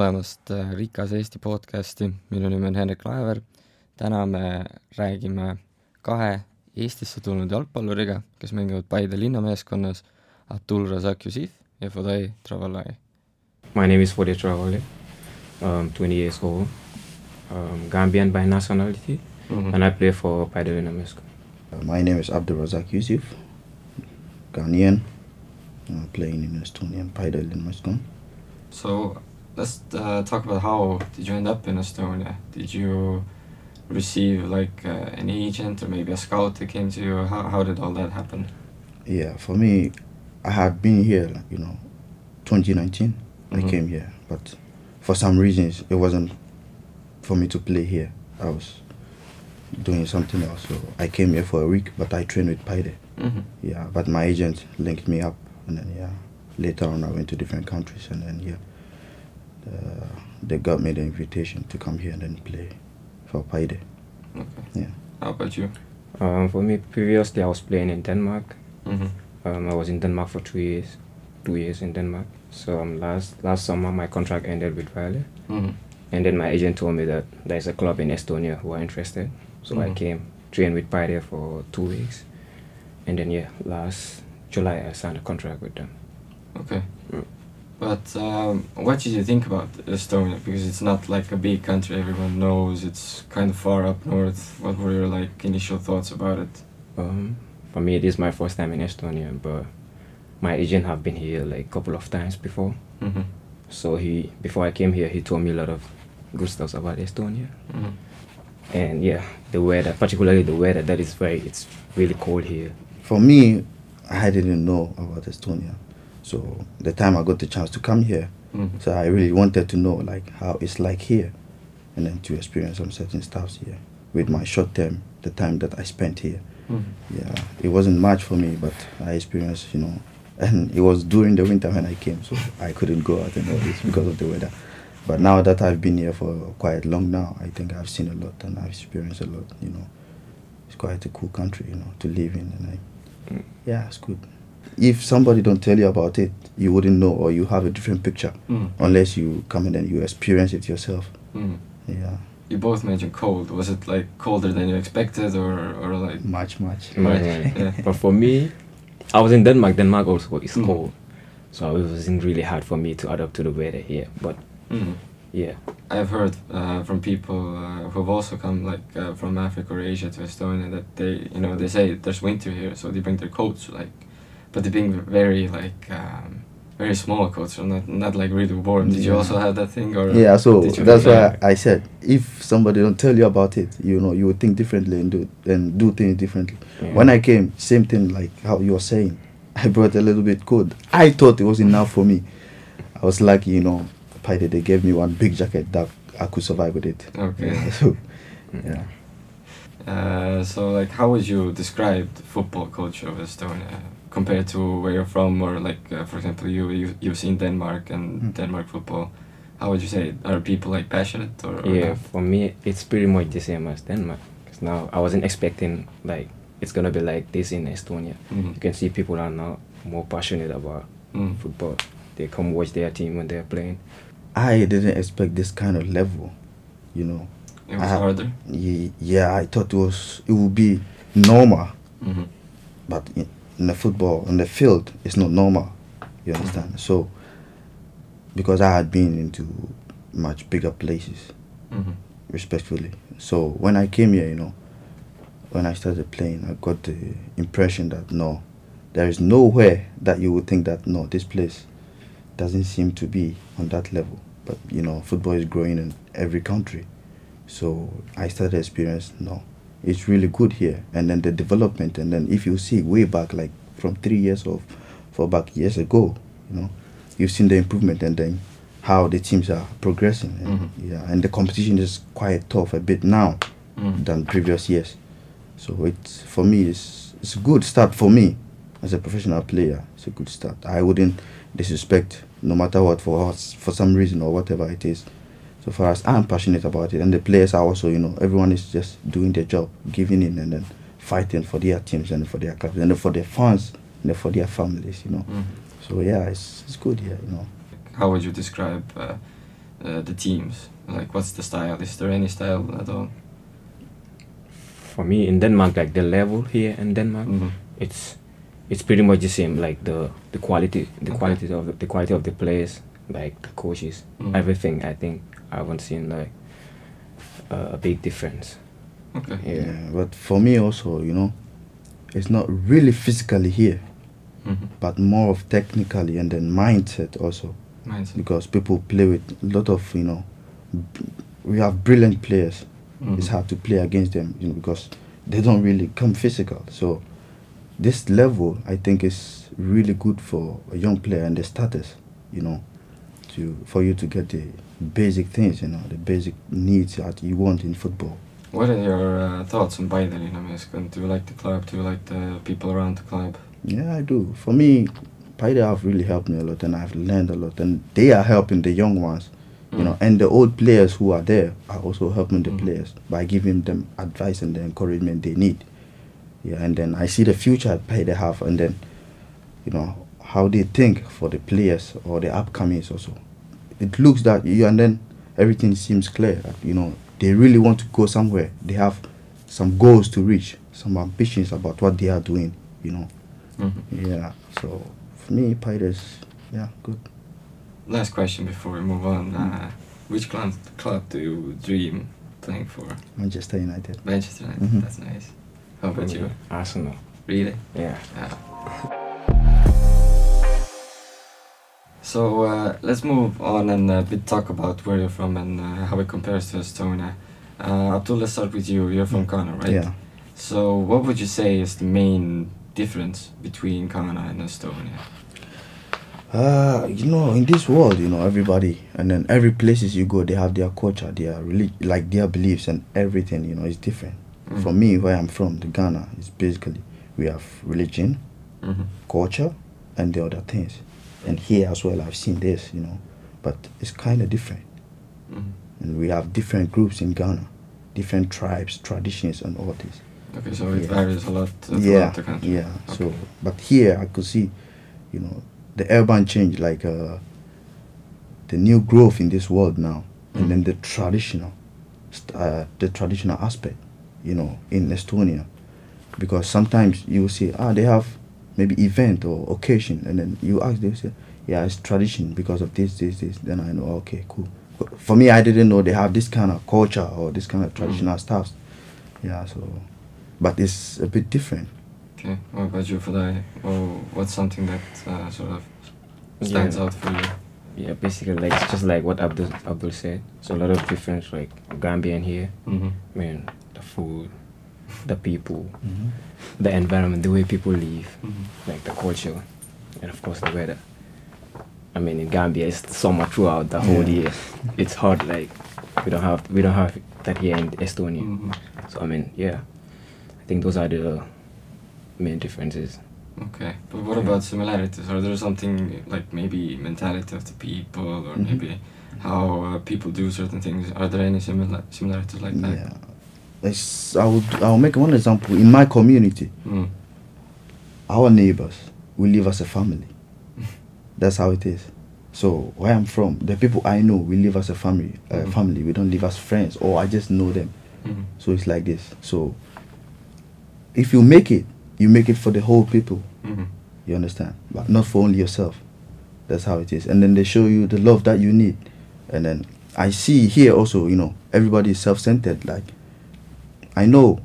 tulemast äh, Rikas Eesti podcasti, minu nimi on Hendrik Laever. täna me räägime kahe Eestisse tulnud jalgpalluriga, kes mängivad Paide linnameeskonnas, Abdul Razak Yusif ja Foday Travalai. My name is Foday Travalai, um, 20 years old, um, Gambian by nationality, Mm -hmm. and I play for Paide Linnameeskom. Uh, my name is Abdul Razak Yusuf, Ghanaian, uh, playing in Estonian Paide Linmascom. So let's uh, talk about how did you end up in Estonia? Did you receive like uh, an agent or maybe a scout that came to you? How, how did all that happen? Yeah, for me, I had been here, like, you know, 2019. I Mhm. came here, but for some reasons it wasn't for me to play here. I was doing something else, so I came here for a week. But I trained with Paide. Mm-hmm. Yeah, but my agent linked me up, and then yeah, later on I went to different countries, and then yeah, uh, they got me the invitation to come here and then play for Paide. Okay. Yeah. How about you? Um, for me, previously I was playing in Denmark. Mm-hmm. Um, I was in Denmark for two years, two years in Denmark. So um, last last summer my contract ended with Vejle, Mm-hmm. and then my agent told me that there's a club in Estonia who are interested. So I Mhm. came, trained with Paide for two weeks, and then yeah, last July I signed a contract with them. Okay. Mm. But um, what did you think about Estonia? Because it's not like a big country everyone knows. It's kind of far up north. What were your like initial thoughts about it? Um, for me, it is my first time in Estonia, but my agent have been here like a couple of times before. Mm-hmm. So he, before I came here, he told me a lot of good stuff about Estonia. Mm-hmm. And yeah, the weather, particularly the weather, that is very, it's really cold here. For me, I didn't know about Estonia, so the time I got the chance to come here, Mm-hmm. so I really wanted to know like how it's like here, and then to experience some certain stuffs here with my short term, the time that I spent here. Mm-hmm. Yeah, it wasn't much for me, but I experienced, you know, and it was during the winter when I came, so I couldn't go out and all this because of the weather. But now that I've been here for quite long now, I think I've seen a lot and I've experienced a lot. You know, it's quite a cool country, you know, to live in, and I, yeah, it's good. If somebody don't tell you about it, you wouldn't know, or you have a different picture Mm-hmm. unless you come in and then you experience it yourself. Mm-hmm. Yeah, You both mentioned cold. Was it like colder than you expected, or or like? much, much. Right, yeah. But for me, I was in Denmark. Denmark also is Mm. cold, so it wasn't really hard for me to adapt to the weather here. But Mm-hmm. yeah, I've heard uh, from people uh, who've also come like uh, from Africa or Asia to Estonia that they, you know, they say there's winter here, so they bring their coats, like, but bring very like um, very small coats, so not not like really warm. Did you also have that thing, or Yeah, so that's why I said if somebody don't tell you about it, you know, you would think differently and do and do things differently. Yeah. When I came, same thing like how you were saying. I brought a little bit cold. I thought it was enough for me. I was lucky, you know. Paide, they gave me one big jacket that I could survive with it. Okay. Yeah, so yeah. Uh, so like, how would you describe the football culture of Estonia compared to where you're from, or like, uh, for example, you, you you've seen Denmark and Mm. Denmark football. How would you say? Are people like passionate or? or yeah. not? For me, it's pretty much the same as Denmark because now I wasn't expecting like it's gonna be like this in Estonia. Mhm. You can see people are now more passionate about Mm. football. They come watch their team when they're playing. I didn't expect this kind of level, you know. It was I- harder. Ye- Yeah, I thought it was it would be normal. Mm-hmm. but in, in the football on the field it's not normal you understand? So because i had been into much bigger places Mm-hmm. respectfully. So when i came here you know when i started playing i got the impression that no there is nowhere that you would think that no this place doesn't seem to be on that level. But you know football is growing in every country. So i started to experience no it's really good here. And then the development and then if you see way back like from three years of four back years ago you know you've seen the improvement and then how the teams are progressing. And, Mhm. yeah and the competition is quite tough a bit now Mm. than previous years. So it's for me it's it's a good start for me as a professional player. It's a good start. I wouldn't disrespect no matter what for us for some reason or whatever it is so far as i'm passionate about it and the players are also you know everyone is just doing their job giving in and then fighting for their teams and for their clubs and for their fans and for their families you know Mm. so yeah it's, it's good here you know How would you describe uh, uh, the teams? Like, what's the style? Is there any style at all? For me, in Denmark, like the level here in Denmark, Mhm. it's it's pretty much the same. Like the the quality, the Okay. quality of the quality of the players, like the coaches, Mhm. everything. I think I haven't seen like uh, a big difference. Okay. Yeah. Yeah, but for me also, you know, it's not really physically here, Mhm. but more of technically and then mindset also, Mindset. because people play with a lot of, you know, b- we have brilliant players. It's Mhm. hard to play against them, you know, because they don't really come physical. So this level, I think, is really good for a young player and the starters, you know, to for you to get the basic things, you know, the basic needs that you want in football. What are your uh, thoughts on Biden in America? Do you like the club? Do you like the people around the club? Yeah, I do. For me, Paide have really helped me a lot, and I've learned a lot, and they are helping the young ones, you Mm. know, and the old players who are there are also helping the Mhm. players by giving them advice and the encouragement they need. Yeah, and then I see the future at have, and then, you know, how they think for the players or the upcomings also. It looks that you, and then everything seems clear. That, you know, they really want to go somewhere. They have some goals to reach, some ambitions about what they are doing. You know. Mhm. Yeah. So for me, Pirates, yeah, good. Last question before we move on. Uh, which club, club do you dream playing for? Manchester United. Manchester United. Mhm. That's nice. How about you? Arsenal. Really? Yeah. Yeah. So uh, let's move on and a bit talk about where you're from and uh, how it compares to Estonia. Uh, Abdul, let's start with you. You're from Ghana, right? Yeah. So what would you say is the main difference between Ghana and Estonia? Uh, you know, in this world, you know, everybody and then every places you go, they have their culture, their relig- like their beliefs and everything. You know, is different. Mm. For me, where I'm from, the Ghana is basically we have religion, Mhm. culture, and the other things. And here as well, I've seen this, you know, but it's kind of different. Mhm. And we have different groups in Ghana, different tribes, traditions, and all this. Okay, so it Yeah. varies a lot yeah, yeah. So, but here I could see, you know, the urban change, like uh, the new growth in this world now, Mm. and then the traditional, st- uh, the traditional aspect, you know, in Estonia, because sometimes you will see, ah, they have maybe event or occasion, and then you ask, them, say, yeah, it's tradition because of this, this, this. Then I know, okay, cool. For me, I didn't know they have this kind of culture or this kind of traditional stuff. Yeah, so, but it's a bit different. Okay, what about you, Foday? Or what's something that uh, sort of stands Yeah. out for you? Yeah, basically like it's just like what Abdul Abdul said. So a lot of difference like Gambian here. Mm-hmm. I mean the food, the people, the environment, the way people live, Mm-hmm. like the culture, and of course the weather. I mean in Gambia it's summer throughout the whole Yeah. year. It's hot like we don't have we don't have that here in Estonia. Mhm. So I mean yeah, I think those are the main differences. Okay, but what Yeah. about similarities? Are there something like maybe mentality of the people, or Mhm. maybe how uh, people do certain things? Are there any similar similarities like that? Yeah. It's, I would, I'll make one example. In my community, Mm. our neighbors, we live as a family. That's how it is. So where I'm from, the people I know, we live as a family. Uh, Mhm. Family. We don't live as friends, or I just know them. Mhm. So it's like this. So if you make it, you make it for the whole people. Mhm. You understand? But not for only yourself. That's how it is. And then they show you the love that you need. And then I see here also, you know, everybody is self-centered. Like I know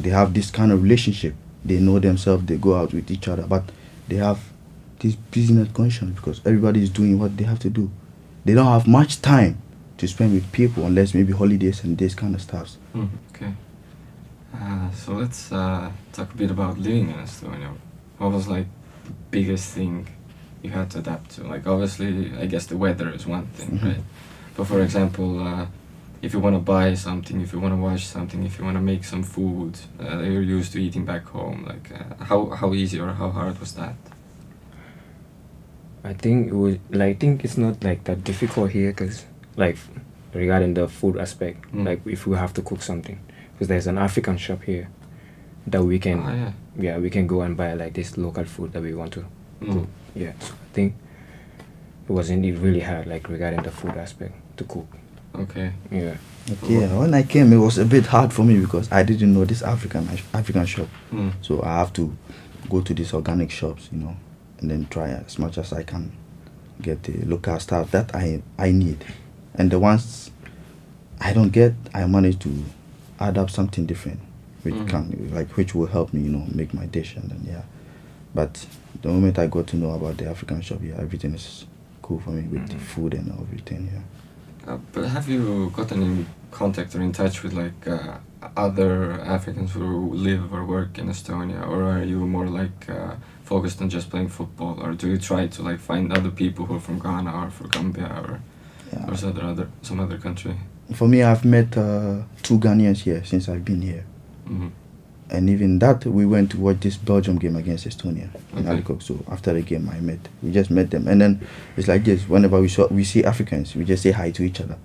they have this kind of relationship. They know themselves. They go out with each other, but they have this business conscience because everybody is doing what they have to do. They don't have much time to spend with people unless maybe holidays and this kind of stuff. Mm. Okay. Uh, so let's uh, talk a bit about living in Estonia. What was like the biggest thing you had to adapt to? Like obviously, I guess the weather is one thing, Mhm. right? But for example, uh, if you want to buy something, if you want to watch something, if you want to make some food uh, that you're used to eating back home, like uh, how how easy or how hard was that? I think it was like I think it's not like that difficult here because like regarding the food aspect, Mm. like if we have to cook something, because there's an African shop here that we can Ah, yeah. yeah we can go and buy like this local food that we want to Mm. cook. Yeah, so I think it wasn't really hard, like regarding the food aspect to cook. Okay. Yeah. Yeah, when I came, it was a bit hard for me because I didn't know this African African shop. Mm. So I have to go to these organic shops, you know, and then try as much as I can get the local stuff that I I need, and the ones I don't get, I manage to add up something different, which Mhm. can like which will help me, you know, make my dish, and then yeah. But the moment I got to know about the African shop, yeah, everything is cool for me with the Mhm. food and everything, yeah. Uh, but have you gotten in contact or in touch with like uh, other Africans who live or work in Estonia, or are you more like uh, focused on just playing football, or do you try to like find other people who are from Ghana or from Gambia or yeah. or some other, other some other country? For me, I've met uh, two Ghanaians here since I've been here. hmm and even that we went to watch this Belgium game against Estonia in Okay. A. Le Coq. So after the game, I met we just met them, and then it's like this. Whenever we saw we see Africans, we just say hi to each other,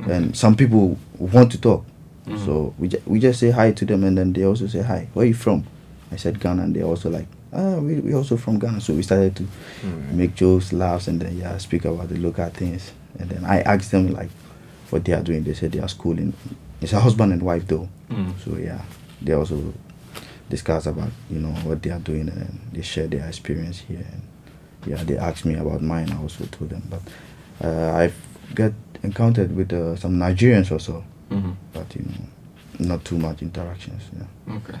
and some people want to talk, Mhm. so we ju- we just say hi to them, and then they also say hi. Where are you from? I said Ghana, and they also like ah we we also from Ghana. So we started to Mm. make jokes, laughs, and then yeah speak about the local things, and then I asked them like what they are doing. They said they are schooling. It's a husband and wife though. Mm. So yeah, they also discuss about you know what they are doing and they share their experience here. And yeah, they asked me about mine. I also told them. But uh, I've got encountered with uh, some Nigerians also, hmm but you know, not too much interactions. Yeah. Okay.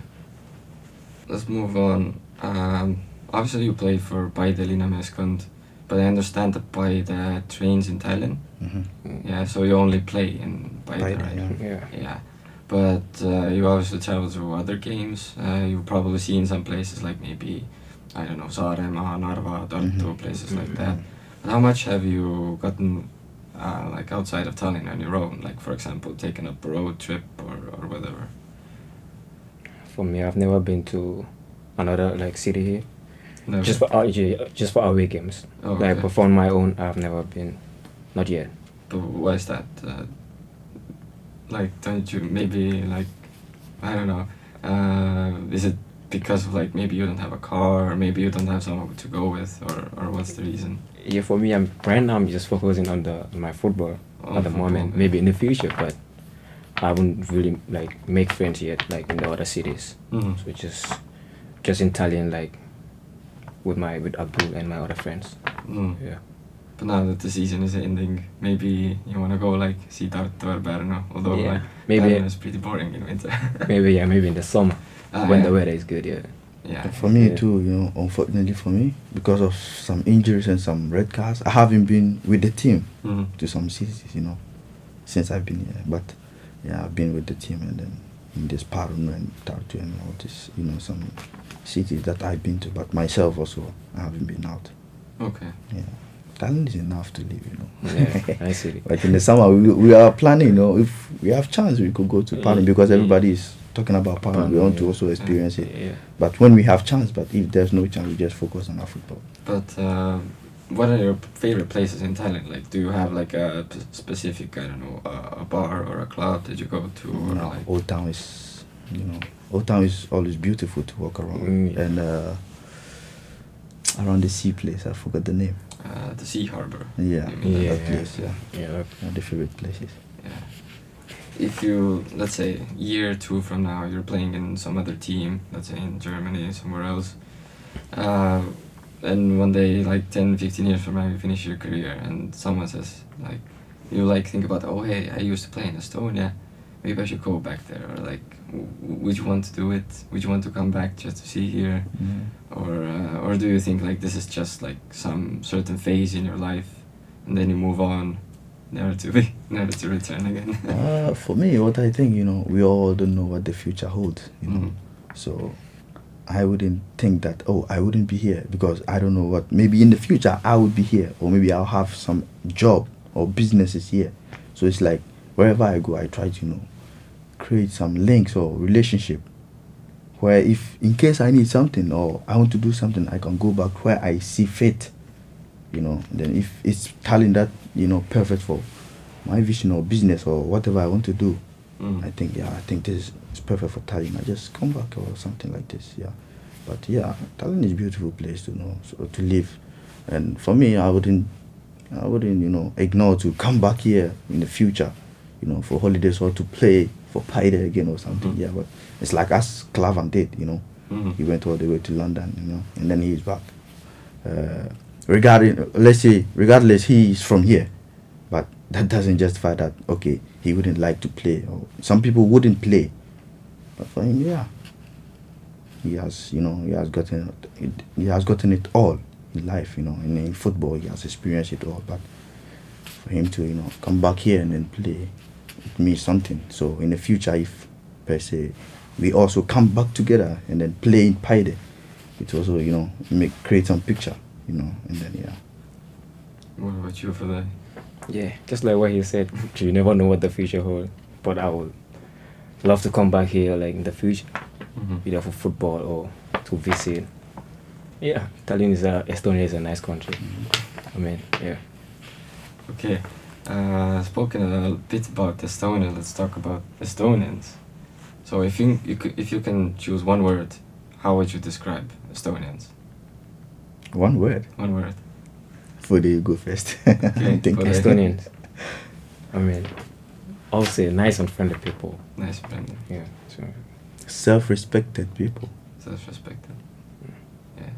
Let's move on. Um, obviously, you play for Paide Linnameeskond, but I understand that Paide trains in Tallinn. hmm Yeah, so you only play in Paide, Paide, right? yeah. Yeah. Yeah. But uh, you obviously travel to other games. Uh, you've probably seen some places like maybe, I don't know, Saaremaa, Narva, Tartu, Mhm. places like Mhm. that. But how much have you gotten, uh, like outside of Tallinn on your own? Like, for example, taken up a road trip or, or whatever? For me, I've never been to another like city here. Never. Just for uh, yeah, just for away games. Oh, Like, okay. but for my own, I've never been. Not yet. But why is that? Like, don't you maybe like, I don't know. Uh, is it because of like maybe you don't have a car, or maybe you don't have someone to go with, or, or what's the reason? Yeah, for me, I'm right now. I'm just focusing on the my football On at the football, moment. Maybe in the future, but I haven't really like make friends yet, like in the other cities. Mhm. So just just in Tallinn, like with my with Abdul and my other friends. Mm. Yeah. But now that the season is ending, maybe you wanna go like see Tartu or Pärnu, although Yeah, like maybe- Pärnu is pretty boring in winter. maybe yeah, maybe in the summer Ah, when yeah. the weather is good. Yeah. yeah. For me Yeah. too, you know, unfortunately for me, because of some injuries and some red cards, I haven't been with the team Mhm. to some cities, you know, since I've been here. But yeah, I've been with the team and then in this Parun and Tartu and all this, you know, some cities that I've been to. But myself also, I haven't been out. Okay. Yeah, Tallinn is enough to live, you know. Yeah, I see. Like in the summer, we, we are planning, you know, if we have chance, we could go to Parun because Mm. everybody is talking about Parun. We want to also experience it. Yeah. But when we have chance, but if there's no chance, we just focus on our football. But um, what are your favorite places in Tallinn? Like, do you have like a p- specific, I don't know, a, a bar or a club that you go to, or No, like? Old Town is, you know, Old Town is always beautiful to walk around. Mm, yeah. And uh, around the sea place, I forgot the name. Uh, the Sea Harbor. Yeah, You mean Yeah, that place. Yeah, Yeah. yeah the favorite places. Yeah. If you, let's say, year or two from now, you're playing in some other team, let's say in Germany, somewhere else, uh, and one day, like 10, 15 years from now, you finish your career, and someone says, like, you like think about, oh, hey, I used to play in Estonia, maybe I should go back there, or like, w- w- would you want to do it? Would you want to come back just to see here? or uh, or do you think like this is just like some certain phase in your life and then you move on never to be never to return again uh, for me, what I think, you know, we all don't know what the future holds, you know. Mhm. So I wouldn't think that, oh, I wouldn't be here because I don't know what, maybe in the future I would be here or maybe I'll have some job or businesses here. So it's like wherever I go, I try to, you know, create some links or relationship where if in case I need something or I want to do something, I can go back where I see fit, you know. Then if it's talent that, you know, perfect for my vision or business or whatever I want to do, Mm. I think yeah, I think this is perfect for Tallinn. I just come back or something like this. Yeah, but yeah, Tallinn is a beautiful place to know so, to live, and for me, I wouldn't I wouldn't, you know, ignore to come back here in the future, you know, for holidays or to play for Paide again or something. Mhm. Yeah, but it's like as Klavan did, you know. Mhm. He went all the way to London, you know, and then he's back. Uh, regarding, let's say, regardless, he's from here, but that doesn't justify that. Okay, he wouldn't like to play, or some people wouldn't play, but for him, yeah, he has, you know, he has gotten, it, he has gotten it all in life, you know, and in football, he has experienced it all. But for him to, you know, come back here and then play, it means something. So in the future, if per se we also come back together and then play in Paide, it also, you know, make create some picture, you know, and then yeah. What about you for that? Yeah, just like what he said, you never know what the future holds. But I would love to come back here, like in the future, Mhm. either for football or to visit. Yeah, Tallinn is a, Estonia is a nice country. I mean, yeah. Okay. Uh, spoken a bit about Estonia. Let's talk about Estonians. So, if you, you could, if you can choose one word, how would you describe Estonians? One word One word. for the go first. Okay, I'm thinking. for Estonians. I mean, I'll say nice and friendly people. Nice friendly. Yeah. So Self-respected people. Self-respected. Yeah.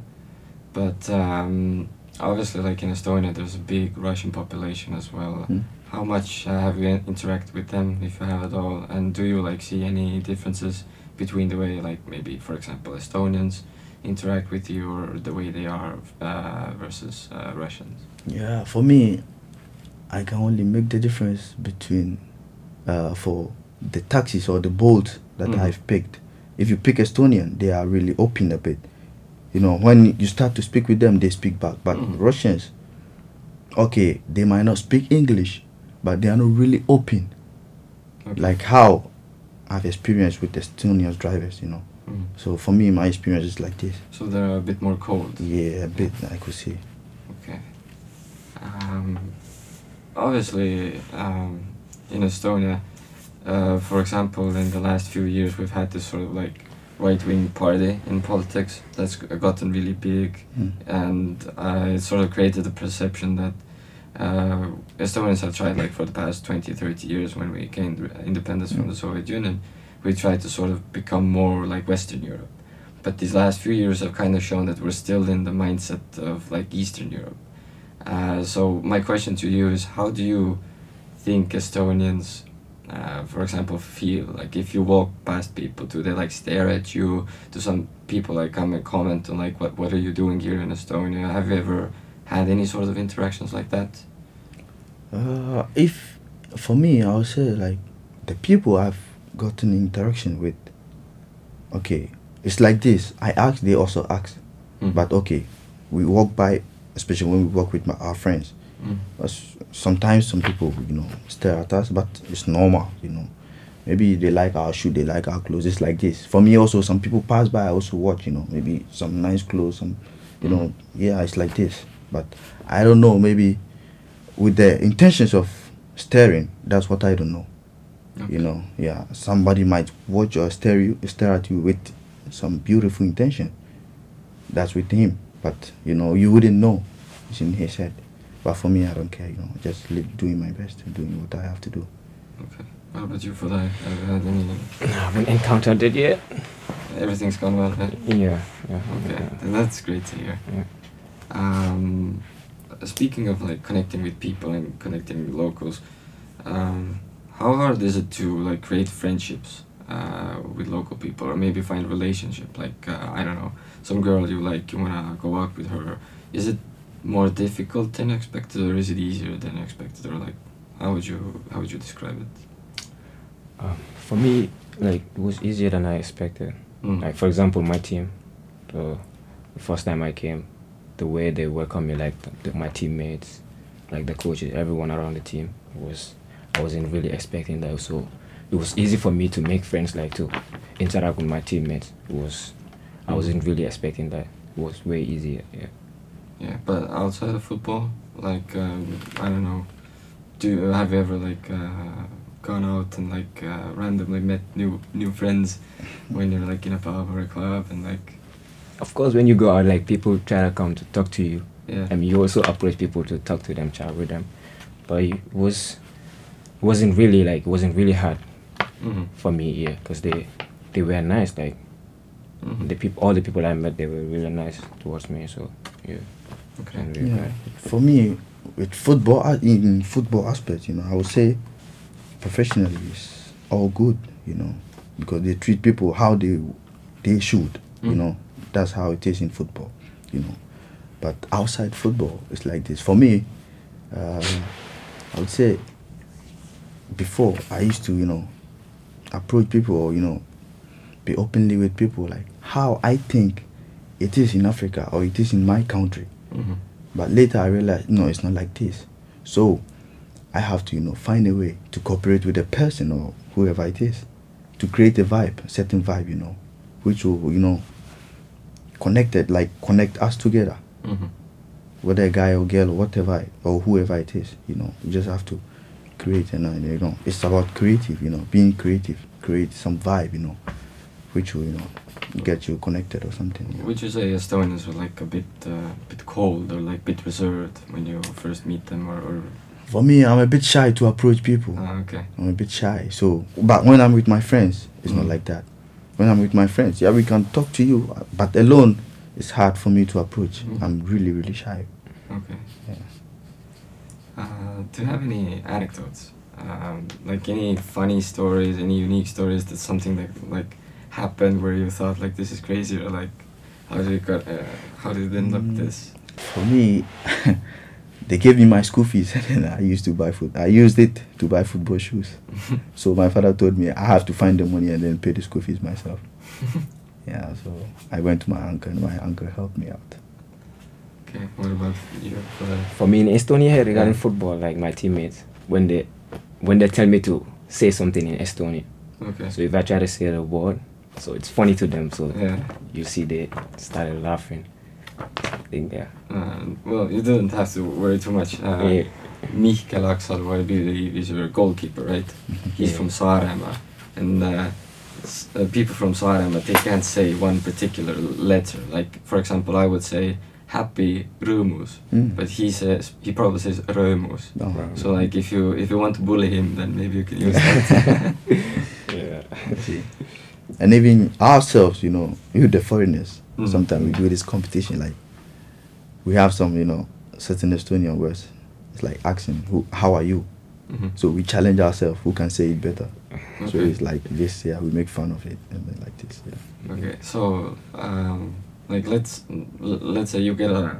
But um, obviously, like in Estonia, there's a big Russian population as well. Hmm. How much uh, have you in- interacted with them, if you have at all? And do you like see any differences between the way, like maybe, for example, Estonians interact with you, or the way they are uh, versus uh, Russians? Yeah, for me, I can only make the difference between uh, for the taxis or the boats that Mhm. I've picked. If you pick Estonian, they are really open a bit. You know, when you start to speak with them, they speak back. But Mhm. Russians, okay, they might not speak English, but they are not really open. Okay. Like how I've experienced with Estonian drivers, you know. Mm. So for me, my experience is like this. So they're a bit more cold. Yeah, a bit, I could see. Okay. Um, obviously, um, in Estonia, uh, for example, in the last few years, we've had this sort of like right-wing party in politics that's gotten really big, Mm. and uh, it sort of created the perception that uh, Estonians have tried, like for the past 20, 30 years, when we gained independence from the Soviet Union, we tried to sort of become more like Western Europe. But these last few years have kind of shown that we're still in the mindset of like Eastern Europe. Uh, so my question to you is, how do you think Estonians, uh, for example, feel like if you walk past people, do they like stare at you? Do some people like come and comment on like what what are you doing here in Estonia? Have you ever had any sort of interactions like that? Uh, if for me, I would say like the people I've gotten interaction with. Okay, it's like this. I ask, they also ask. Mm. But okay, we walk by, especially when we walk with my, our friends. But sometimes some people, you know, stare at us, but it's normal, you know. Maybe they like our shoe, they like our clothes. It's like this. For me, also, some people pass by. I also watch, you know, maybe some nice clothes, some, you know, yeah, it's like this. But I don't know. Maybe with the intentions of staring, that's what I don't know. Okay. You know, yeah, somebody might watch or stare you, stare at you with some beautiful intention. That's with him, but you know, you wouldn't know. It's in his head. But for me, I don't care. You know, just live, doing my best, doing what I have to do. Okay. How about you, for that? Have you had any? I haven't encountered it yet. Everything's gone well. Right? Yeah. Yeah. Okay, yeah. then that's great to hear. Yeah. Um, speaking of like connecting with people and connecting with locals, um, how hard is it to like create friendships uh, with local people or maybe find a relationship? Like uh, I don't know, some girl you like, you wanna go out with her. Is it more difficult than expected, or is it easier than expected, or like how would you how would you describe it? Um, for me, like it was easier than I expected. Mm. Like for example, my team, the, the first time I came, the way they welcomed me, like the, the, my teammates, like the coaches, everyone around the team was, I wasn't really expecting that. So it was easy for me to make friends, like to interact with my teammates. It was, I wasn't really expecting that. It was way easier. Yeah. Yeah, but outside of football, like um, I don't know, do have you ever like uh, gone out and like uh, randomly met new new friends when you're like in a pub or a club and like Of course, when you go out, like people try to come to talk to you. Yeah. I mean, you also approach people to talk to them, chat with them, but it was wasn't really like wasn't really hard Mhm. for me here because they they were nice. Like Mhm. the people, all the people I met, they were really nice towards me. So yeah, Okay. Yeah. glad. For me, with football, uh, in football aspect, you know, I would say professionally is all good, you know, because they treat people how they they should, you Mm. know. That's how it is in football, you know. But outside football, it's like this. For me, um, I would say before I used to, you know, approach people or you know, be openly with people like how I think it is in Africa or it is in my country. Mhm. But later I realized, no, it's not like this. So I have to, you know, find a way to cooperate with the person or whoever it is to create a vibe, a certain vibe, you know, which will, you know, connect it, like connect us together, Mhm. whether a guy or girl or whatever, or whoever it is, you know, you just have to create, and uh, you know, it's about creative, you know, being creative, create some vibe, you know, which will, you know, get you connected or something. know. Would you say Estonians are like a bit, uh, bit cold or like bit reserved when you first meet them, or? or For me, I'm a bit shy to approach people. ah, okay. I'm a bit shy. So, but when I'm with my friends, it's not Mm. like that. When I'm with my friends, yeah, we can talk to you, but alone, it's hard for me to approach. Mm. I'm really, really shy. Okay. Yeah. Uh, do you have any anecdotes? Um, like any funny stories, any unique stories that something that like happened where you thought like this is crazy or like how did it got uh, how did it end up Mm. this? For me, they gave me my school fees, and then I used to buy food. I used it to buy football shoes. So my father told me I have to find the money and then pay the school fees myself. yeah, so I went to my uncle, and my uncle helped me out. okay. What about you? For me in Estonia, regarding Yeah. football, like my teammates, when they when they tell me to say something in Estonian, okay. so if I try to say the word, so it's funny to them. So Yeah. you see they started laughing. I think yeah. Uh, well, you didn't have to worry too much. Uh, Yeah. Mihkel Aksalu, I believe, is your goalkeeper, right? He's Yeah. from Saaremaa, and uh, s- uh, people from Saaremaa they can't say one particular letter. Like, for example, I would say happy rõõmus, Mm. but he says he probably says rõõmus. No. So, like, if you if you want to bully him, then maybe you can use that. Yeah. And even ourselves, you know, with the foreigners, Mm. sometimes we do this competition. Like, we have some, you know, certain Estonian words. It's like asking, who, how are you? Mhm. So we challenge ourselves who can say it better. So it's like this, yeah, we make fun of it and then like this, yeah. Okay, so um, like let's l- let's say you get a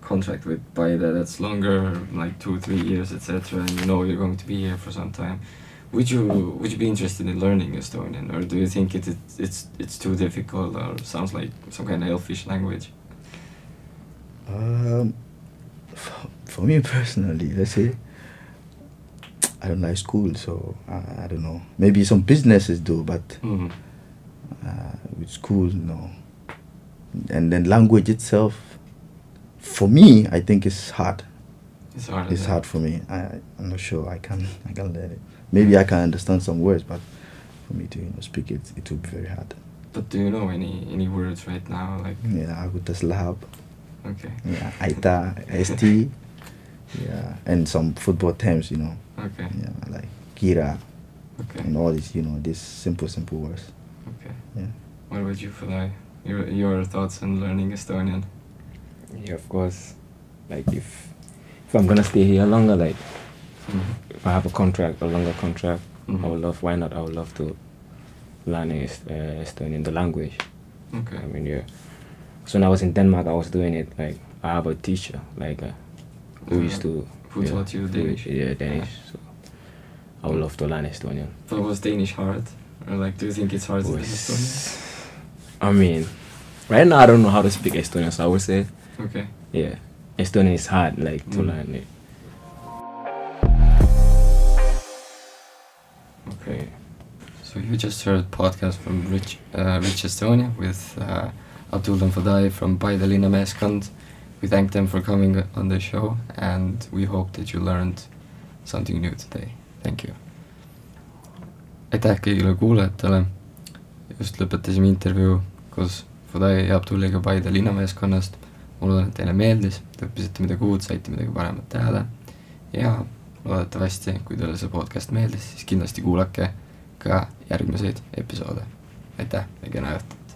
contract with Paide that's longer, like two three years, etc., and you know you're going to be here for some time. Would you would you be interested in learning Estonian, or do you think it, it it's it's too difficult, or sounds like some kind of elfish language? Um, for, for me personally, let's say, I don't like school, so I, I don't know. Maybe some businesses do, but Mm. uh, with school, no. And then language itself, for me, I think it's hard. It's hard. It's hard for me. I, I'm not sure I can I can learn it. Maybe I can understand some words, but for me to you know speak it, it would be very hard. But do you know any any words right now? Like Yeah, I would just lab. okay, Yeah, Aita, ST. Yeah, and some football terms, you know. okay, Yeah, like Kira okay, and all these, you know, these simple, simple words. okay. Yeah. What about you, Fulai? Your your thoughts on learning Estonian? Yeah, of course. Like if if I'm gonna stay here longer, like. If I have a contract, a longer contract, Mhm. I would love. Why not? I would love to learn Est- uh, Estonian, the language. Okay. I mean, yeah. So when I was in Denmark, I was doing it. Like I have a teacher, like uh, who used to. Who taught you who- Danish? Yeah, Danish. So I would love to learn Estonian. But was Danish hard? Or like, do you think it's hard to Was- Estonian? I mean, right now I don't know how to speak Estonian, so I would say, Okay. yeah, Estonian is hard, like to Mm. learn it. So you just heard podcast from Rich, uh, Rich Estonia with uh, Abdul and Fadai from Paidelina Meeskond. We thank them for coming on the show and we hope that you learned something new today. Thank you. aitäh kõigile kuulajatele. just lõpetasime intervjuu koos Fadai ja Abduliga Paide linnameeskonnast. ma loodan, et teile meeldis, te õppisite midagi uut, saite midagi paremat teada ja loodetavasti, kui teile see podcast meeldis, siis kindlasti kuulake ka järgmiseid episoode. aitäh ja kena õhtut!